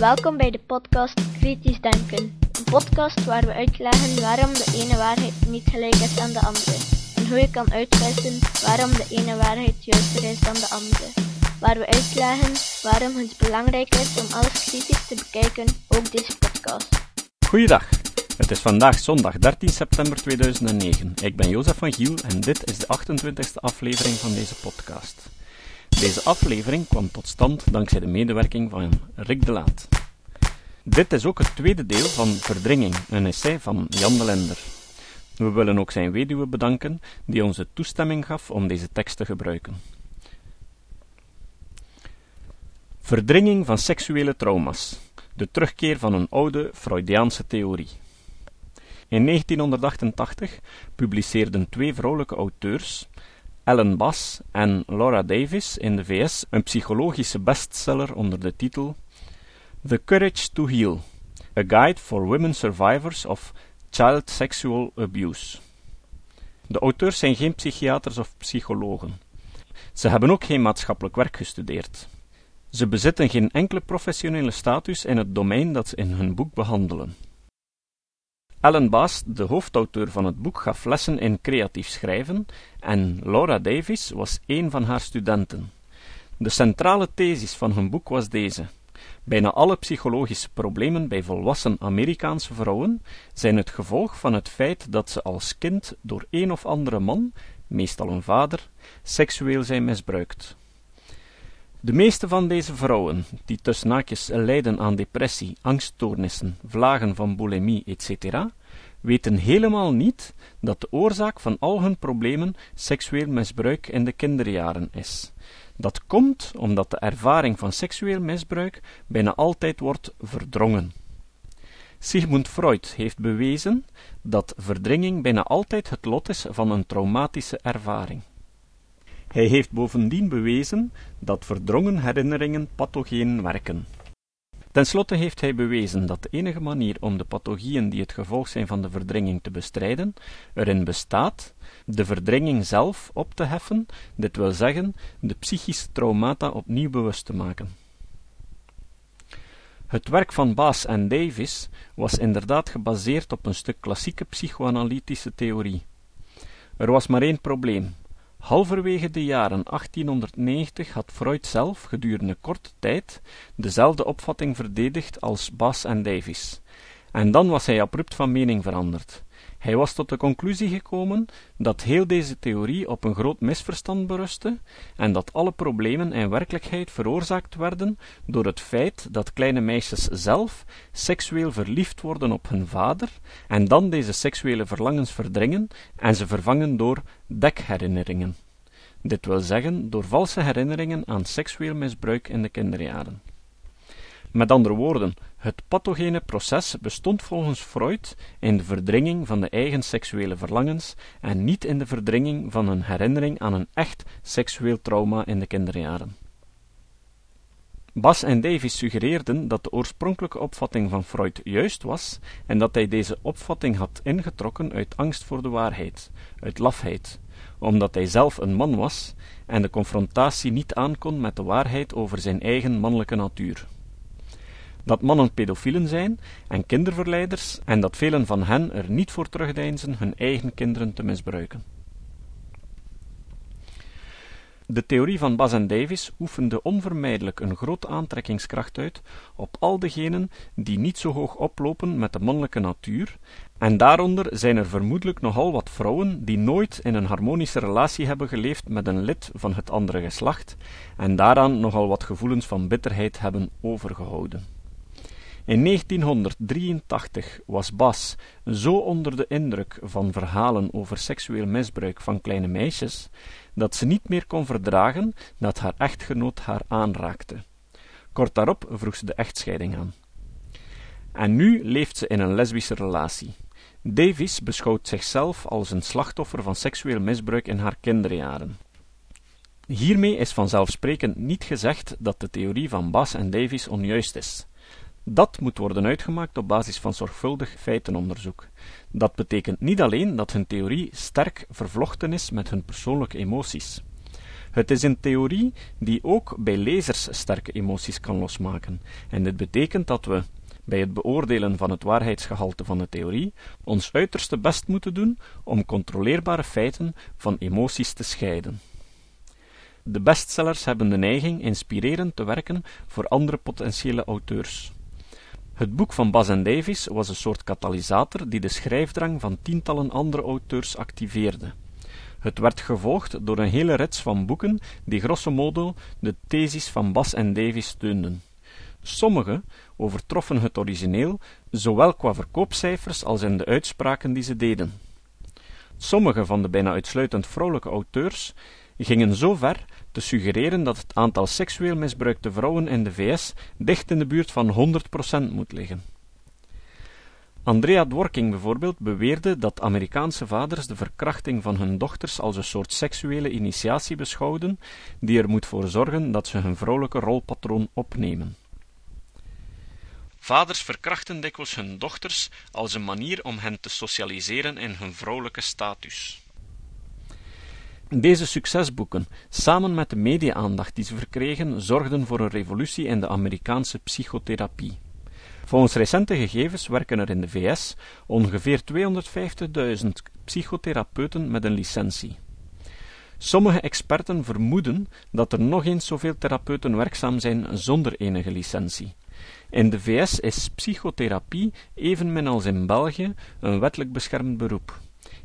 Welkom bij de podcast Kritisch Denken. Een podcast waar we uitleggen waarom de ene waarheid niet gelijk is aan de andere. En hoe je kan uitwissen waarom de ene waarheid juister is dan de andere. Waar we uitleggen waarom het belangrijk is om alles kritisch te bekijken, ook deze podcast. Goeiedag. Het is vandaag zondag 13 september 2009. Ik ben Jozef van Giel en dit is de 28e aflevering van deze podcast. Deze aflevering kwam tot stand dankzij de medewerking van Rick de Laat. Dit is ook het tweede deel van Verdringing, een essay van Jan de Lender. We willen ook zijn weduwe bedanken, die ons de toestemming gaf om deze tekst te gebruiken. Verdringing van seksuele trauma's. De terugkeer van een oude Freudiaanse theorie. In 1988 publiceerden twee vrouwelijke auteurs, Ellen Bass en Laura Davis in de VS een psychologische bestseller onder de titel The Courage to Heal: A Guide for Women Survivors of Child Sexual Abuse. De auteurs zijn geen psychiaters of psychologen. Ze hebben ook geen maatschappelijk werk gestudeerd. Ze bezitten geen enkele professionele status in het domein dat ze in hun boek behandelen. Ellen Baas, de hoofdauteur van het boek, gaf lessen in creatief schrijven en Laura Davis was een van haar studenten. De centrale thesis van hun boek was deze. Bijna alle psychologische problemen bij volwassen Amerikaanse vrouwen zijn het gevolg van het feit dat ze als kind door een of andere man, meestal een vader, seksueel zijn misbruikt. De meeste van deze vrouwen, die tussen naakjes lijden aan depressie, angststoornissen, vlagen van bulimie, etc., weten helemaal niet dat de oorzaak van al hun problemen seksueel misbruik in de kinderjaren is. Dat komt omdat de ervaring van seksueel misbruik bijna altijd wordt verdrongen. Sigmund Freud heeft bewezen dat verdringing bijna altijd het lot is van een traumatische ervaring. Hij heeft bovendien bewezen dat verdrongen herinneringen pathogeen werken. Ten slotte heeft hij bewezen dat de enige manier om de pathogieën die het gevolg zijn van de verdringing te bestrijden, erin bestaat de verdringing zelf op te heffen, dit wil zeggen, de psychische traumata opnieuw bewust te maken. Het werk van Baas en Davis was inderdaad gebaseerd op een stuk klassieke psychoanalytische theorie. Er was maar één probleem. Halverwege de jaren 1890 had Freud zelf gedurende korte tijd dezelfde opvatting verdedigd als Bass en Davis, en dan was hij abrupt van mening veranderd. Hij was tot de conclusie gekomen dat heel deze theorie op een groot misverstand berustte en dat alle problemen in werkelijkheid veroorzaakt werden door het feit dat kleine meisjes zelf seksueel verliefd worden op hun vader en dan deze seksuele verlangens verdringen en ze vervangen door dekherinneringen. Dit wil zeggen door valse herinneringen aan seksueel misbruik in de kinderjaren. Met andere woorden, het pathogene proces bestond volgens Freud in de verdringing van de eigen seksuele verlangens en niet in de verdringing van een herinnering aan een echt seksueel trauma in de kinderjaren. Bas en Davis suggereerden dat de oorspronkelijke opvatting van Freud juist was en dat hij deze opvatting had ingetrokken uit angst voor de waarheid, uit lafheid, omdat hij zelf een man was en de confrontatie niet aankon met de waarheid over zijn eigen mannelijke natuur dat mannen pedofielen zijn en kinderverleiders en dat velen van hen er niet voor terugdeinzen hun eigen kinderen te misbruiken. De theorie van Bas en Davis oefende onvermijdelijk een grote aantrekkingskracht uit op al degenen die niet zo hoog oplopen met de mannelijke natuur, en daaronder zijn er vermoedelijk nogal wat vrouwen die nooit in een harmonische relatie hebben geleefd met een lid van het andere geslacht, en daaraan nogal wat gevoelens van bitterheid hebben overgehouden. In 1983 was Bas zo onder de indruk van verhalen over seksueel misbruik van kleine meisjes, dat ze niet meer kon verdragen dat haar echtgenoot haar aanraakte. Kort daarop vroeg ze de echtscheiding aan. En nu leeft ze in een lesbische relatie. Davies beschouwt zichzelf als een slachtoffer van seksueel misbruik in haar kinderjaren. Hiermee is vanzelfsprekend niet gezegd dat de theorie van Bas en Davies onjuist is. Dat moet worden uitgemaakt op basis van zorgvuldig feitenonderzoek. Dat betekent niet alleen dat hun theorie sterk vervlochten is met hun persoonlijke emoties. Het is een theorie die ook bij lezers sterke emoties kan losmaken, en dit betekent dat we, bij het beoordelen van het waarheidsgehalte van de theorie, ons uiterste best moeten doen om controleerbare feiten van emoties te scheiden. De bestsellers hebben de neiging inspirerend te werken voor andere potentiële auteurs. Het boek van Bas en Davies was een soort katalysator die de schrijfdrang van tientallen andere auteurs activeerde. Het werd gevolgd door een hele rits van boeken die grosso modo de thesis van Bas en Davies steunden. Sommige overtroffen het origineel, zowel qua verkoopcijfers als in de uitspraken die ze deden. Sommige van de bijna uitsluitend vrouwelijke auteurs gingen zo ver te suggereren dat het aantal seksueel misbruikte vrouwen in de VS dicht in de buurt van 100% moet liggen. Andrea Dworking bijvoorbeeld beweerde dat Amerikaanse vaders de verkrachting van hun dochters als een soort seksuele initiatie beschouwden, die er moet voor zorgen dat ze hun vrouwelijke rolpatroon opnemen. Vaders verkrachten dikwijls hun dochters als een manier om hen te socialiseren in hun vrouwelijke status. Deze succesboeken, samen met de media-aandacht die ze verkregen, zorgden voor een revolutie in de Amerikaanse psychotherapie. Volgens recente gegevens werken er in de VS ongeveer 250.000 psychotherapeuten met een licentie. Sommige experten vermoeden dat er nog eens zoveel therapeuten werkzaam zijn zonder enige licentie. In de VS is psychotherapie, evenmin als in België, een wettelijk beschermd beroep.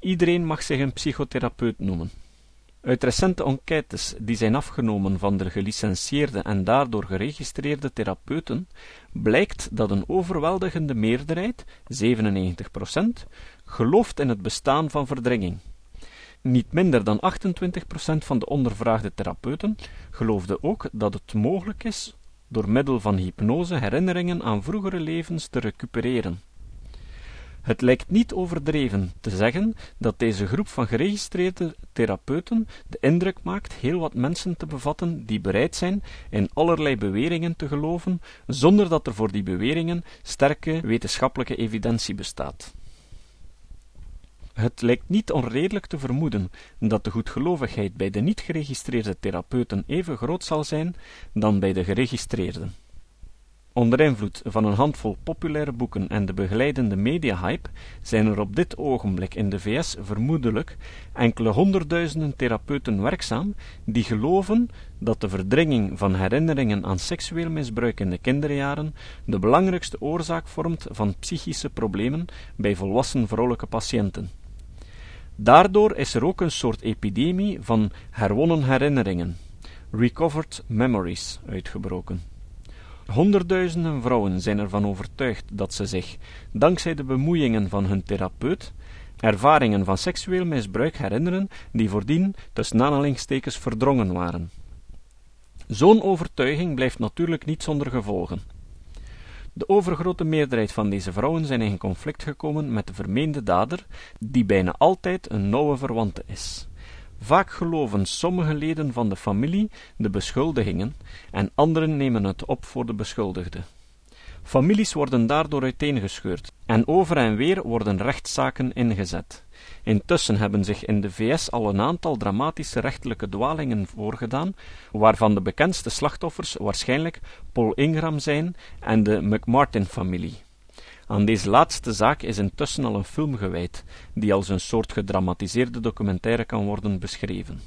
Iedereen mag zich een psychotherapeut noemen. Uit recente enquêtes die zijn afgenomen van de gelicentieerde en daardoor geregistreerde therapeuten, blijkt dat een overweldigende meerderheid, 97%, gelooft in het bestaan van verdringing. Niet minder dan 28% van de ondervraagde therapeuten geloofde ook dat het mogelijk is door middel van hypnose herinneringen aan vroegere levens te recupereren. Het lijkt niet overdreven te zeggen dat deze groep van geregistreerde therapeuten de indruk maakt heel wat mensen te bevatten die bereid zijn in allerlei beweringen te geloven, zonder dat er voor die beweringen sterke wetenschappelijke evidentie bestaat. Het lijkt niet onredelijk te vermoeden dat de goedgelovigheid bij de niet geregistreerde therapeuten even groot zal zijn dan bij de geregistreerden. Onder invloed van een handvol populaire boeken en de begeleidende mediahype zijn er op dit ogenblik in de VS vermoedelijk enkele honderdduizenden therapeuten werkzaam die geloven dat de verdringing van herinneringen aan seksueel misbruik in de kinderjaren de belangrijkste oorzaak vormt van psychische problemen bij volwassen vrouwelijke patiënten. Daardoor is er ook een soort epidemie van herwonnen herinneringen, recovered memories, uitgebroken. Honderdduizenden vrouwen zijn ervan overtuigd dat ze zich, dankzij de bemoeiingen van hun therapeut, ervaringen van seksueel misbruik herinneren die voordien tussen aanhalingstekens verdrongen waren. Zo'n overtuiging blijft natuurlijk niet zonder gevolgen. De overgrote meerderheid van deze vrouwen zijn in conflict gekomen met de vermeende dader, die bijna altijd een nauwe verwante is. Vaak geloven sommige leden van de familie de beschuldigingen en anderen nemen het op voor de beschuldigde. Families worden daardoor uiteengescheurd en over en weer worden rechtszaken ingezet. Intussen hebben zich in de VS al een aantal dramatische rechtelijke dwalingen voorgedaan, waarvan de bekendste slachtoffers waarschijnlijk Paul Ingram zijn en de McMartin-familie. Aan deze laatste zaak is intussen al een film gewijd, die als een soort gedramatiseerde documentaire kan worden beschreven.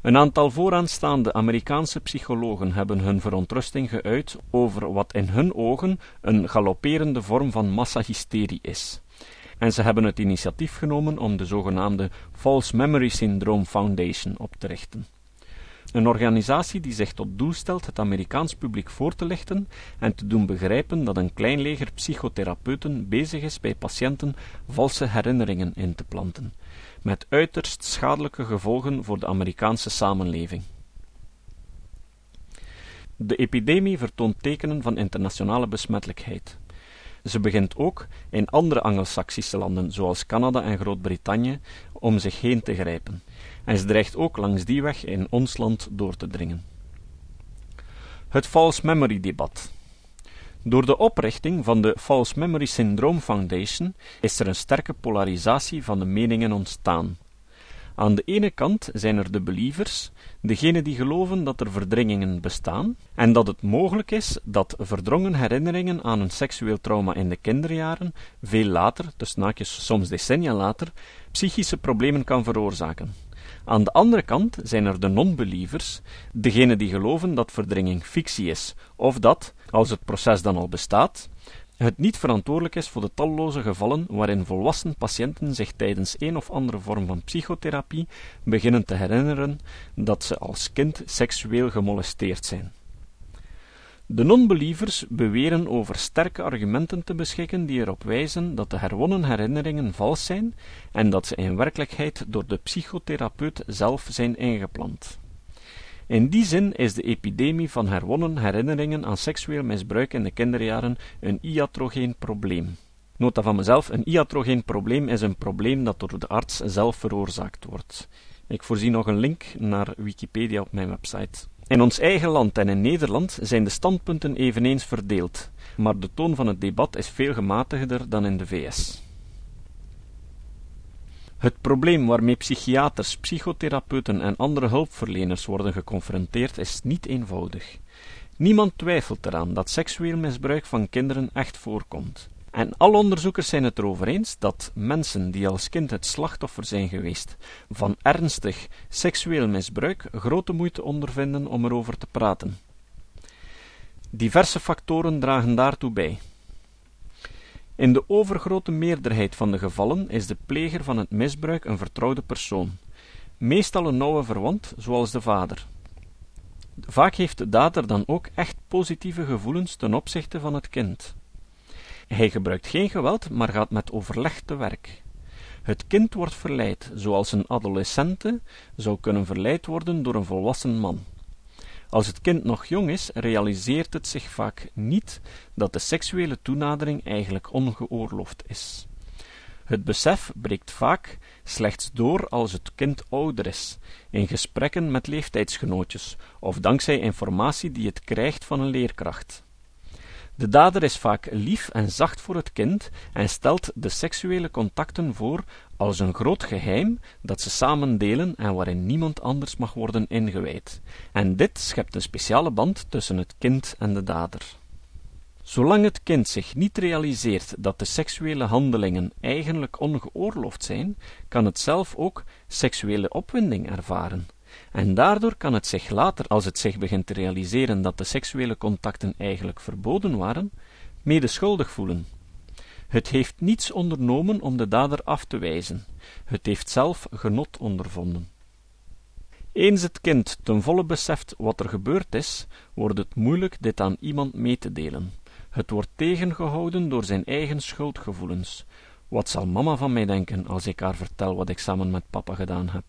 Een aantal vooraanstaande Amerikaanse psychologen hebben hun verontrusting geuit over wat in hun ogen een galopperende vorm van massahysterie is. En ze hebben het initiatief genomen om de zogenaamde False Memory Syndrome Foundation op te richten. Een organisatie die zich tot doel stelt het Amerikaans publiek voor te lichten en te doen begrijpen dat een klein leger psychotherapeuten bezig is bij patiënten valse herinneringen in te planten, met uiterst schadelijke gevolgen voor de Amerikaanse samenleving. De epidemie vertoont tekenen van internationale besmettelijkheid. Ze begint ook in andere Angelsaksische landen, zoals Canada en Groot-Brittannië, om zich heen te grijpen en ze dreigt ook langs die weg in ons land door te dringen. Het False Memory Debat. Door de oprichting van de False Memory Syndrome Foundation is er een sterke polarisatie van de meningen ontstaan. Aan de ene kant zijn er de believers, degenen die geloven dat er verdringingen bestaan en dat het mogelijk is dat verdrongen herinneringen aan een seksueel trauma in de kinderjaren veel later, dus naakjes soms decennia later, psychische problemen kan veroorzaken. Aan de andere kant zijn er de non-believers, degenen die geloven dat verdringing fictie is, of dat, als het proces dan al bestaat, het niet verantwoordelijk is voor de talloze gevallen waarin volwassen patiënten zich tijdens een of andere vorm van psychotherapie beginnen te herinneren dat ze als kind seksueel gemolesteerd zijn. De non-believers beweren over sterke argumenten te beschikken die erop wijzen dat de herwonnen herinneringen vals zijn en dat ze in werkelijkheid door de psychotherapeut zelf zijn ingeplant. In die zin is de epidemie van herwonnen herinneringen aan seksueel misbruik in de kinderjaren een iatrogeen probleem. Nota van mezelf, een iatrogeen probleem is een probleem dat door de arts zelf veroorzaakt wordt. Ik voorzie nog een link naar Wikipedia op mijn website. In ons eigen land en in Nederland zijn de standpunten eveneens verdeeld, maar de toon van het debat is veel gematigder dan in de VS. Het probleem waarmee psychiaters, psychotherapeuten en andere hulpverleners worden geconfronteerd is niet eenvoudig. Niemand twijfelt eraan dat seksueel misbruik van kinderen echt voorkomt. En alle onderzoekers zijn het erover eens dat mensen die als kind het slachtoffer zijn geweest van ernstig seksueel misbruik grote moeite ondervinden om erover te praten. Diverse factoren dragen daartoe bij. In de overgrote meerderheid van de gevallen is de pleger van het misbruik een vertrouwde persoon, meestal een nauwe verwant, zoals de vader. Vaak heeft de dader dan ook echt positieve gevoelens ten opzichte van het kind. Hij gebruikt geen geweld, maar gaat met overleg te werk. Het kind wordt verleid, zoals een adolescente zou kunnen verleid worden door een volwassen man. Als het kind nog jong is, realiseert het zich vaak niet dat de seksuele toenadering eigenlijk ongeoorloofd is. Het besef breekt vaak slechts door als het kind ouder is, in gesprekken met leeftijdsgenootjes, of dankzij informatie die het krijgt van een leerkracht. De dader is vaak lief en zacht voor het kind en stelt de seksuele contacten voor als een groot geheim dat ze samen delen en waarin niemand anders mag worden ingewijd. En dit schept een speciale band tussen het kind en de dader. Zolang het kind zich niet realiseert dat de seksuele handelingen eigenlijk ongeoorloofd zijn, kan het zelf ook seksuele opwinding ervaren. En daardoor kan het zich later, als het zich begint te realiseren dat de seksuele contacten eigenlijk verboden waren, mede schuldig voelen. Het heeft niets ondernomen om de dader af te wijzen. Het heeft zelf genot ondervonden. Eens het kind ten volle beseft wat er gebeurd is, wordt het moeilijk dit aan iemand mee te delen. Het wordt tegengehouden door zijn eigen schuldgevoelens. Wat zal mama van mij denken als ik haar vertel wat ik samen met papa gedaan heb?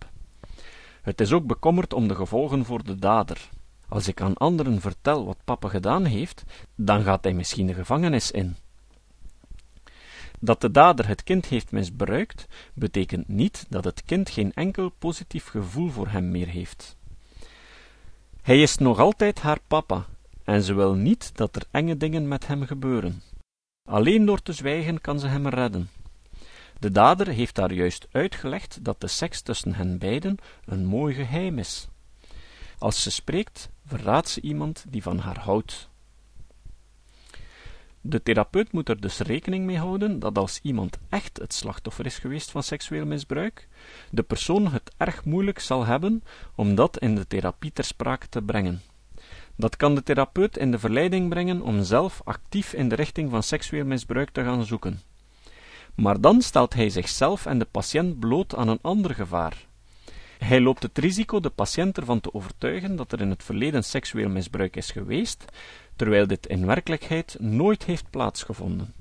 Het is ook bekommerd om de gevolgen voor de dader. Als ik aan anderen vertel wat papa gedaan heeft, dan gaat hij misschien de gevangenis in. Dat de dader het kind heeft misbruikt, betekent niet dat het kind geen enkel positief gevoel voor hem meer heeft. Hij is nog altijd haar papa, en ze wil niet dat er enge dingen met hem gebeuren. Alleen door te zwijgen kan ze hem redden. De dader heeft daar juist uitgelegd dat de seks tussen hen beiden een mooi geheim is. Als ze spreekt, verraadt ze iemand die van haar houdt. De therapeut moet er dus rekening mee houden dat als iemand echt het slachtoffer is geweest van seksueel misbruik, de persoon het erg moeilijk zal hebben om dat in de therapie ter sprake te brengen. Dat kan de therapeut in de verleiding brengen om zelf actief in de richting van seksueel misbruik te gaan zoeken. Maar dan stelt hij zichzelf en de patiënt bloot aan een ander gevaar. Hij loopt het risico de patiënt ervan te overtuigen dat er in het verleden seksueel misbruik is geweest, terwijl dit in werkelijkheid nooit heeft plaatsgevonden.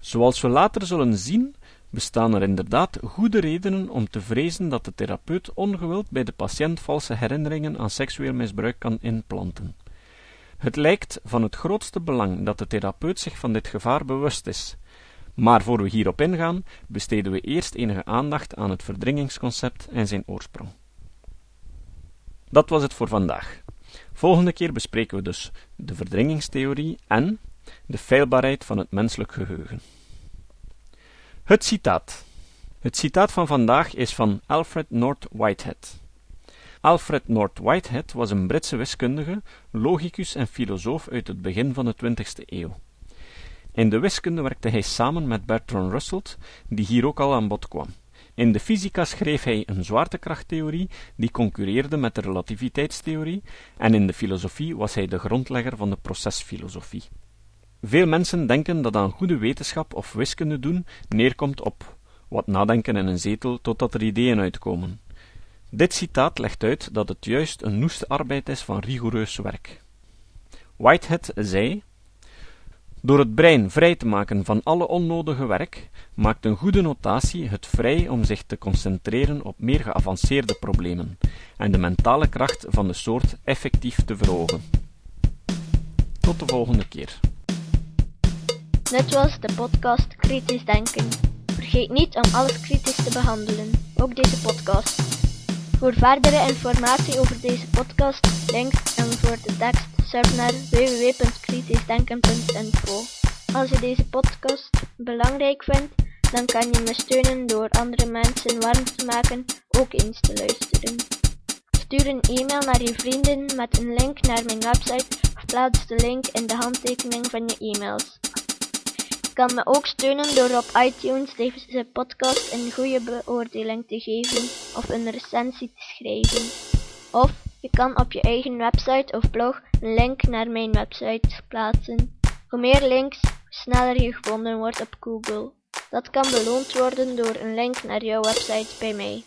Zoals we later zullen zien, bestaan er inderdaad goede redenen om te vrezen dat de therapeut ongewild bij de patiënt valse herinneringen aan seksueel misbruik kan inplanten. Het lijkt van het grootste belang dat de therapeut zich van dit gevaar bewust is, maar voor we hierop ingaan, besteden we eerst enige aandacht aan het verdringingsconcept en zijn oorsprong. Dat was het voor vandaag. Volgende keer bespreken we dus de verdringingstheorie en de feilbaarheid van het menselijk geheugen. Het citaat. Het citaat van vandaag is van Alfred North Whitehead. Alfred North Whitehead was een Britse wiskundige, logicus en filosoof uit het begin van de 20e eeuw. In de wiskunde werkte hij samen met Bertrand Russell, die hier ook al aan bod kwam. In de fysica schreef hij een zwaartekrachttheorie die concurreerde met de relativiteitstheorie, en in de filosofie was hij de grondlegger van de procesfilosofie. Veel mensen denken dat aan goede wetenschap of wiskunde doen neerkomt op wat nadenken in een zetel totdat er ideeën uitkomen. Dit citaat legt uit dat het juist een noeste arbeid is van rigoureus werk. Whitehead zei: Door het brein vrij te maken van alle onnodige werk, maakt een goede notatie het vrij om zich te concentreren op meer geavanceerde problemen en de mentale kracht van de soort effectief te verhogen. Tot de volgende keer. Dit was de podcast Kritisch Denken. Vergeet niet om alles kritisch te behandelen, ook deze podcast. Voor verdere informatie over deze podcast, links en voor de tekst, surf naar www.kritischdenken.info. Als je deze podcast belangrijk vindt, dan kan je me steunen door andere mensen warm te maken ook eens te luisteren. Stuur een e-mail naar je vrienden met een link naar mijn website of plaats de link in de handtekening van je e-mails kan me ook steunen door op iTunes deze podcast een goede beoordeling te geven of een recensie te schrijven. Of je kan op je eigen website of blog een link naar mijn website plaatsen. Hoe meer links, hoe sneller je gevonden wordt op Google. Dat kan beloond worden door een link naar jouw website bij mij.